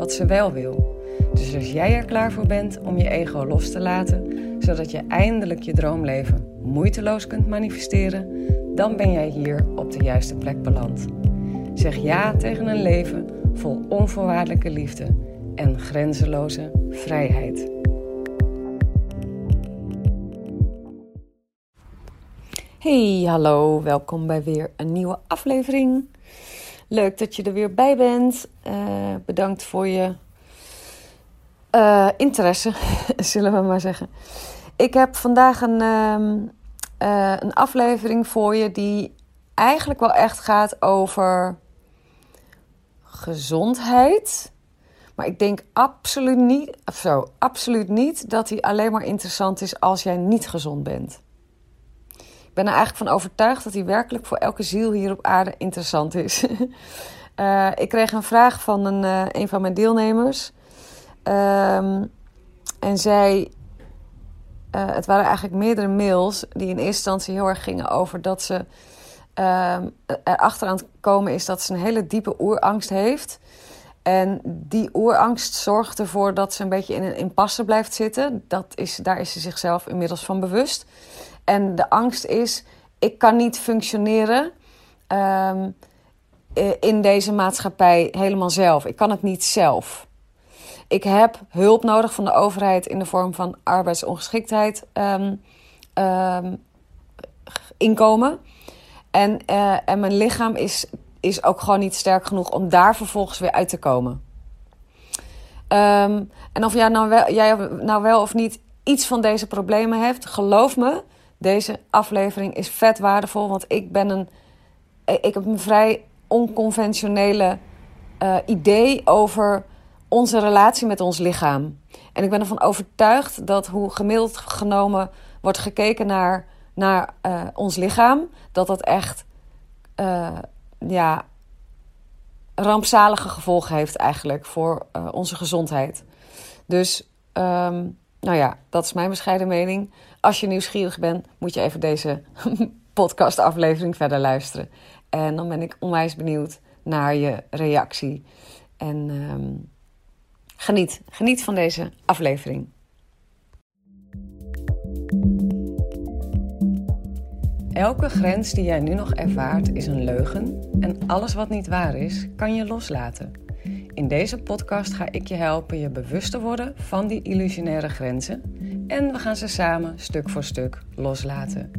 wat ze wel wil. Dus als jij er klaar voor bent om je ego los te laten, zodat je eindelijk je droomleven moeiteloos kunt manifesteren, dan ben jij hier op de juiste plek beland. Zeg ja tegen een leven vol onvoorwaardelijke liefde en grenzeloze vrijheid. Hey, hallo, welkom bij weer een nieuwe aflevering. Leuk dat je er weer bij bent. Uh, bedankt voor je uh, interesse, zullen we maar zeggen. Ik heb vandaag een, uh, uh, een aflevering voor je die eigenlijk wel echt gaat over gezondheid. Maar ik denk absoluut niet, of zo, absoluut niet dat die alleen maar interessant is als jij niet gezond bent. Ik ben er eigenlijk van overtuigd dat hij werkelijk voor elke ziel hier op aarde interessant is. uh, ik kreeg een vraag van een, uh, een van mijn deelnemers. Um, en zij. Uh, het waren eigenlijk meerdere mails die in eerste instantie heel erg gingen over dat ze um, erachter aan het komen is dat ze een hele diepe oerangst heeft. En die oerangst zorgt ervoor dat ze een beetje in een impasse blijft zitten. Dat is, daar is ze zichzelf inmiddels van bewust. En de angst is: ik kan niet functioneren um, in deze maatschappij helemaal zelf. Ik kan het niet zelf. Ik heb hulp nodig van de overheid in de vorm van arbeidsongeschiktheid, um, um, inkomen. En, uh, en mijn lichaam is, is ook gewoon niet sterk genoeg om daar vervolgens weer uit te komen. en of jij nou, wel, jij nou wel of niet iets van deze problemen hebt, geloof me, deze aflevering is vet waardevol, want ik ben een. Ik heb een vrij onconventionele uh, idee over onze relatie met ons lichaam. En ik ben ervan overtuigd dat hoe gemiddeld genomen wordt gekeken naar, naar uh, ons lichaam, dat dat echt ja, rampzalige gevolgen heeft eigenlijk voor onze gezondheid. Dus um, nou ja, dat is mijn bescheiden mening. Als je nieuwsgierig bent, moet je even deze podcastaflevering verder luisteren. En dan ben ik onwijs benieuwd naar je reactie. En um, geniet, geniet van deze aflevering. Elke grens die jij nu nog ervaart is een leugen en alles wat niet waar is, kan je loslaten. In deze podcast ga ik je helpen je bewust te worden van die illusionaire grenzen en we gaan ze samen stuk voor stuk loslaten.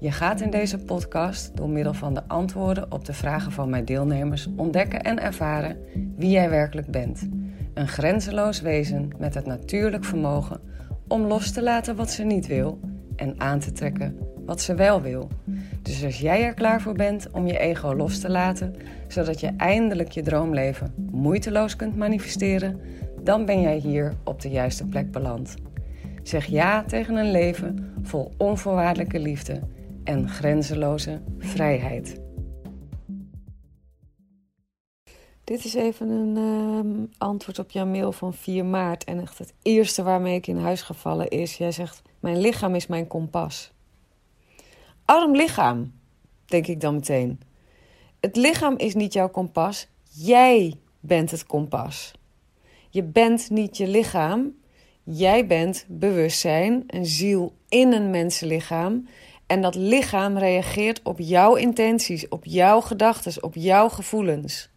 Je gaat in deze podcast door middel van de antwoorden op de vragen van mijn deelnemers ontdekken en ervaren wie jij werkelijk bent. Een grenzeloos wezen met het natuurlijk vermogen om los te laten wat ze niet wil en aan te trekken wat ze wel wil. Dus als jij er klaar voor bent om je ego los te laten, zodat je eindelijk je droomleven moeiteloos kunt manifesteren, dan ben jij hier op de juiste plek beland. Zeg ja tegen een leven vol onvoorwaardelijke liefde en grenzeloze vrijheid. Dit is even een uh, antwoord op jouw mail van 4 maart. En echt het eerste waarmee ik in huis gevallen is: jij zegt: Mijn lichaam is mijn kompas. Arm lichaam, denk ik dan meteen. Het lichaam is niet jouw kompas, jij bent het kompas. Je bent niet je lichaam, jij bent bewustzijn, een ziel in een mensenlichaam. En dat lichaam reageert op jouw intenties, op jouw gedachten, op jouw gevoelens.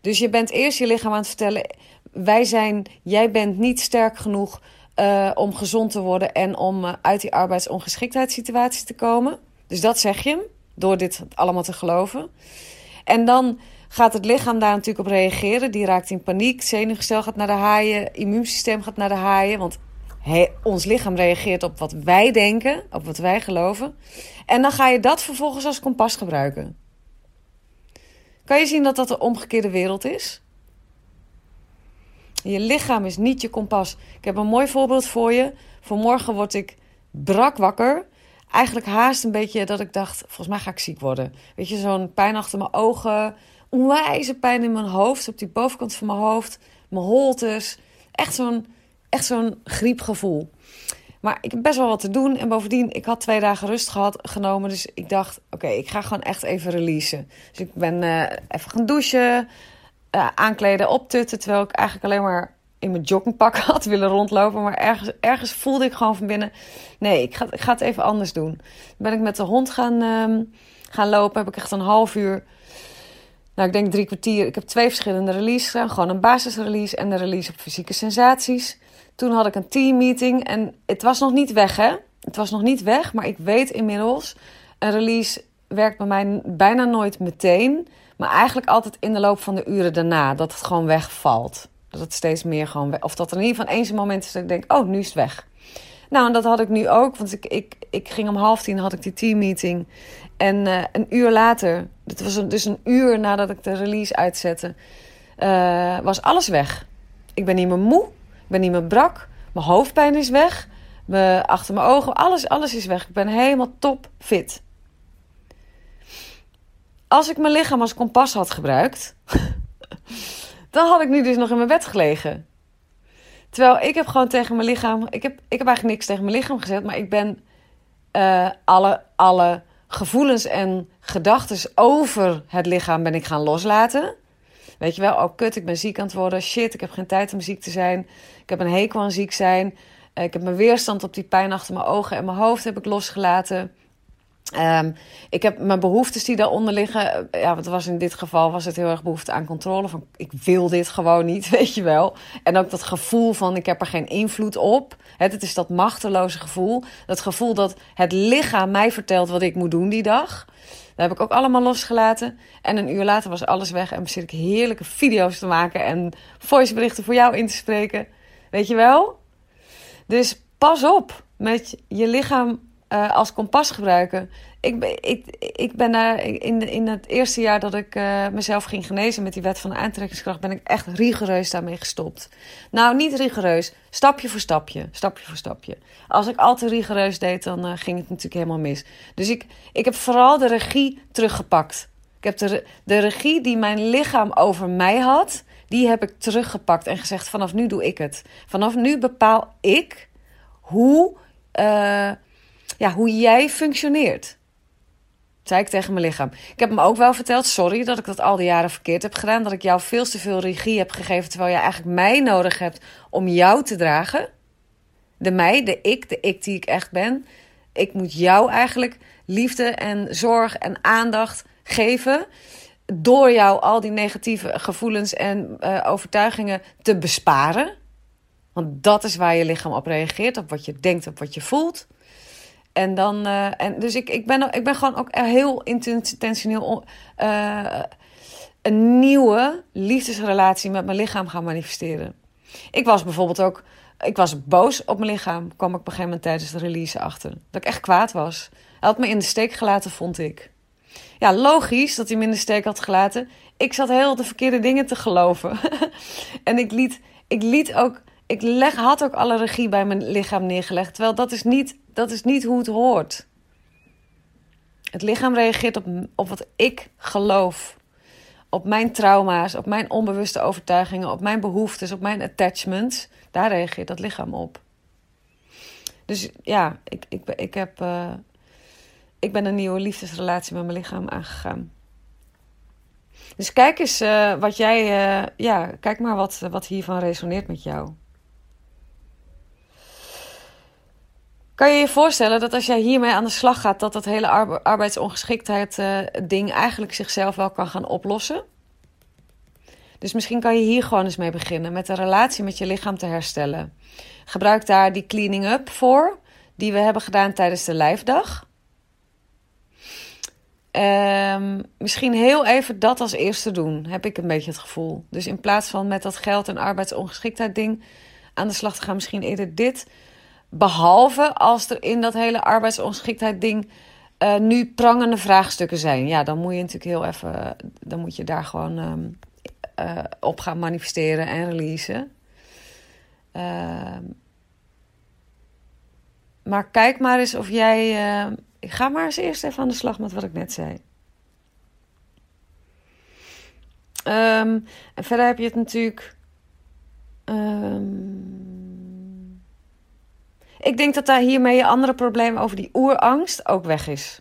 Dus je bent eerst je lichaam aan het vertellen: wij zijn, jij bent niet sterk genoeg uh, om gezond te worden en om uh, uit die arbeidsongeschiktheidssituatie te komen. Dus dat zeg je hem, door dit allemaal te geloven. En dan gaat het lichaam daar natuurlijk op reageren. Die raakt in paniek, zenuwgestel gaat naar de haaien, immuunsysteem gaat naar de haaien. Want ons lichaam reageert op wat wij denken, op wat wij geloven. En dan ga je dat vervolgens als kompas gebruiken. Kan je zien dat dat de omgekeerde wereld is? Je lichaam is niet je kompas. Ik heb een mooi voorbeeld voor je. Vanmorgen word ik brak wakker. Eigenlijk haast een beetje dat ik dacht, volgens mij ga ik ziek worden. Weet je, zo'n pijn achter mijn ogen. Onwijze pijn in mijn hoofd, op die bovenkant van mijn hoofd. Mijn holtes. Echt zo'n echt zo'n griepgevoel. Maar ik heb best wel wat te doen. En bovendien, ik had twee dagen rust gehad, genomen. Dus ik dacht, oké, ik ga gewoon echt even releasen. Dus ik ben uh, even gaan douchen, uh, aankleden, optutten. Terwijl ik eigenlijk alleen maar in mijn joggingpak had willen rondlopen. Maar ergens, ergens voelde ik gewoon van binnen... Nee, ik ga, ik ga het even anders doen. Ben ik met de hond gaan, um, gaan lopen. Heb ik echt een half uur... Nou, ik denk drie kwartier. Ik heb twee verschillende releases. Gewoon een basisrelease en een release op fysieke sensaties. Toen had ik een teammeeting en het was nog niet weg, hè? Het was nog niet weg, maar ik weet inmiddels... Een release werkt bij mij bijna nooit meteen... maar eigenlijk altijd in de loop van de uren daarna. Dat het gewoon wegvalt. Dat het steeds meer gewoon. Of dat er in ieder geval eens een moment is dat ik denk... oh, nu is het weg. Nou, en dat had ik nu ook. Want ik, ik, ik ging om half tien had ik die teammeeting. En uh, een uur later, het was dus een uur nadat ik de release uitzette... Uh, was alles weg. Ik ben niet meer moe. Ik ben niet meer brak. Mijn hoofdpijn is weg. Me, achter mijn ogen, alles, alles is weg. Ik ben helemaal top fit. Als ik mijn lichaam als kompas had gebruikt, dan had ik nu dus nog in mijn bed gelegen. Terwijl ik heb gewoon tegen mijn lichaam. Ik heb, ik heb eigenlijk niks tegen mijn lichaam gezet, maar ik ben uh, alle, alle gevoelens en gedachten over het lichaam ben ik gaan loslaten. Weet je wel, oh kut, ik ben ziek aan het worden. Shit, ik heb geen tijd om ziek te zijn. Ik heb een hekel aan ziek zijn. Ik heb mijn weerstand op die pijn achter mijn ogen en mijn hoofd heb ik losgelaten. Um, ik heb mijn behoeftes die daaronder liggen. Ja, wat was in dit geval was het heel erg behoefte aan controle. Van ik wil dit gewoon niet, weet je wel. En ook dat gevoel van ik heb er geen invloed op. Het, is dat machteloze gevoel. Dat gevoel dat het lichaam mij vertelt wat ik moet doen die dag. Dat heb ik ook allemaal losgelaten. En een uur later was alles weg en zit ik heerlijke video's te maken en voiceberichten voor jou in te spreken. Weet je wel? Dus pas op met je lichaam uh, als kompas gebruiken. Ik, ik, ik ben daar in, in het eerste jaar dat ik uh, mezelf ging genezen met die wet van de aantrekkingskracht, ben ik echt rigoureus daarmee gestopt. Nou, niet rigoureus, stapje voor stapje, stapje voor stapje. Als ik al te rigoureus deed, dan uh, ging het natuurlijk helemaal mis. Dus ik, ik heb vooral de regie teruggepakt. Ik heb de, de regie die mijn lichaam over mij had, die heb ik teruggepakt en gezegd: vanaf nu doe ik het. Vanaf nu bepaal ik hoe ja, hoe jij functioneert. Zei ik tegen mijn lichaam. Ik heb hem ook wel verteld, sorry dat ik dat al die jaren verkeerd heb gedaan. Dat ik jou veel te veel regie heb gegeven, terwijl je eigenlijk mij nodig hebt om jou te dragen. De mij, de ik, de ik die ik echt ben. Ik moet jou eigenlijk liefde en zorg en aandacht geven. Door jou al die negatieve gevoelens en uh, overtuigingen te besparen. Want dat is waar je lichaam op reageert, op wat je denkt, op wat je voelt. En dan, uh, en dus ik, ik, ben, ik ben gewoon ook heel intentioneel uh, een nieuwe liefdesrelatie met mijn lichaam gaan manifesteren. Ik was bijvoorbeeld ook, ik was boos op mijn lichaam, kwam ik op een gegeven moment tijdens de release achter. Dat ik echt kwaad was. Hij had me in de steek gelaten, vond ik. Ja, logisch dat hij me in de steek had gelaten. Ik zat heel de verkeerde dingen te geloven. en ik liet, ik liet ook ik leg, had ook alle regie bij mijn lichaam neergelegd. Terwijl dat is niet, dat is niet hoe het hoort. Het lichaam reageert op, op wat ik geloof. Op mijn trauma's, op mijn onbewuste overtuigingen, op mijn behoeftes, op mijn attachments. Daar reageert dat lichaam op. Dus ja, ik, ik, ik, heb, uh, ik ben een nieuwe liefdesrelatie met mijn lichaam aangegaan. Dus kijk eens uh, wat jij, uh, ja, kijk maar wat, wat hiervan resoneert met jou. Kan je je voorstellen dat als jij hiermee aan de slag gaat, dat dat hele arbeidsongeschiktheid uh, ding eigenlijk zichzelf wel kan gaan oplossen? Dus misschien kan je hier gewoon eens mee beginnen, met de relatie met je lichaam te herstellen. Gebruik daar die cleaning up voor, die we hebben gedaan tijdens de lijfdag. Um, misschien heel even dat als eerste doen, heb ik een beetje het gevoel. Dus in plaats van met dat geld en arbeidsongeschiktheid ding aan de slag te gaan, misschien eerder dit Behalve als er in dat hele arbeidsongeschiktheid ding uh, nu prangende vraagstukken zijn. Ja, dan moet je natuurlijk heel even. Dan moet je daar gewoon um, uh, op gaan manifesteren en releasen. Ehm, maar kijk maar eens of jij. ik ga maar eens eerst even aan de slag met wat ik net zei. Ehm, en verder heb je het natuurlijk. Ehm, ik denk dat daar hiermee je andere probleem over die oerangst ook weg is.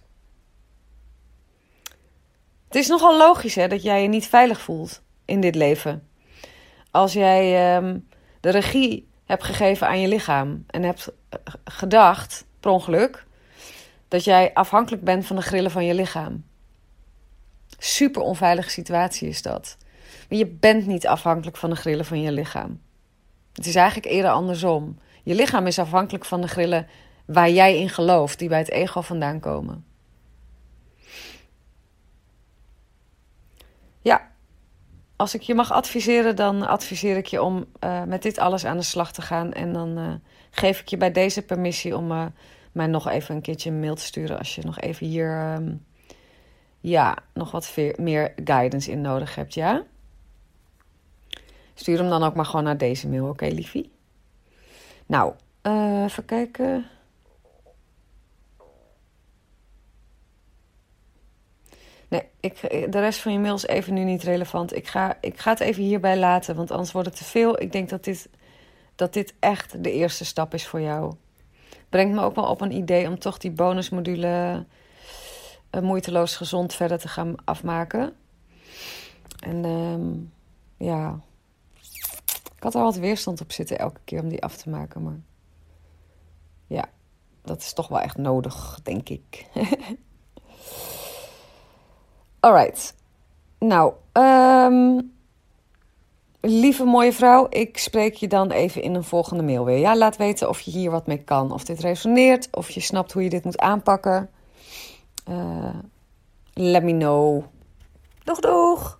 Het is nogal logisch hè, dat jij je niet veilig voelt in dit leven. Als jij ehm, de regie hebt gegeven aan je lichaam en hebt gedacht, per ongeluk, dat jij afhankelijk bent van de grillen van je lichaam. Super onveilige situatie is dat. Je bent niet afhankelijk van de grillen van je lichaam. Het is eigenlijk eerder andersom. Je lichaam is afhankelijk van de grillen waar jij in gelooft, die bij het ego vandaan komen. Ja, als ik je mag adviseren, dan adviseer ik je om uh, met dit alles aan de slag te gaan. En dan uh, geef ik je bij deze permissie om uh, mij nog even een keertje een mail te sturen als je nog even hier um, ja, nog wat meer guidance in nodig hebt, ja? Stuur hem dan ook maar gewoon naar deze mail, oké, okay, liefie? Nou, uh, even kijken. Nee, ik, de rest van je mail is even nu niet relevant. Ik ga, ik ga het even hierbij laten, want anders wordt het te veel. Ik denk dat dit, dat dit echt de eerste stap is voor jou. Brengt me ook wel op een idee om toch die bonusmodule uh, moeiteloos gezond verder te gaan afmaken. En um, ja, ik had er wat weerstand op zitten elke keer om die af te maken. Maar ja, dat is toch wel echt nodig, denk ik. Alright. Nou, um, lieve mooie vrouw, ik spreek je dan even in een volgende mail weer. Ja, laat weten of je hier wat mee kan, of dit resoneert, of je snapt hoe je dit moet aanpakken. Uh, let me know. Doeg, doeg!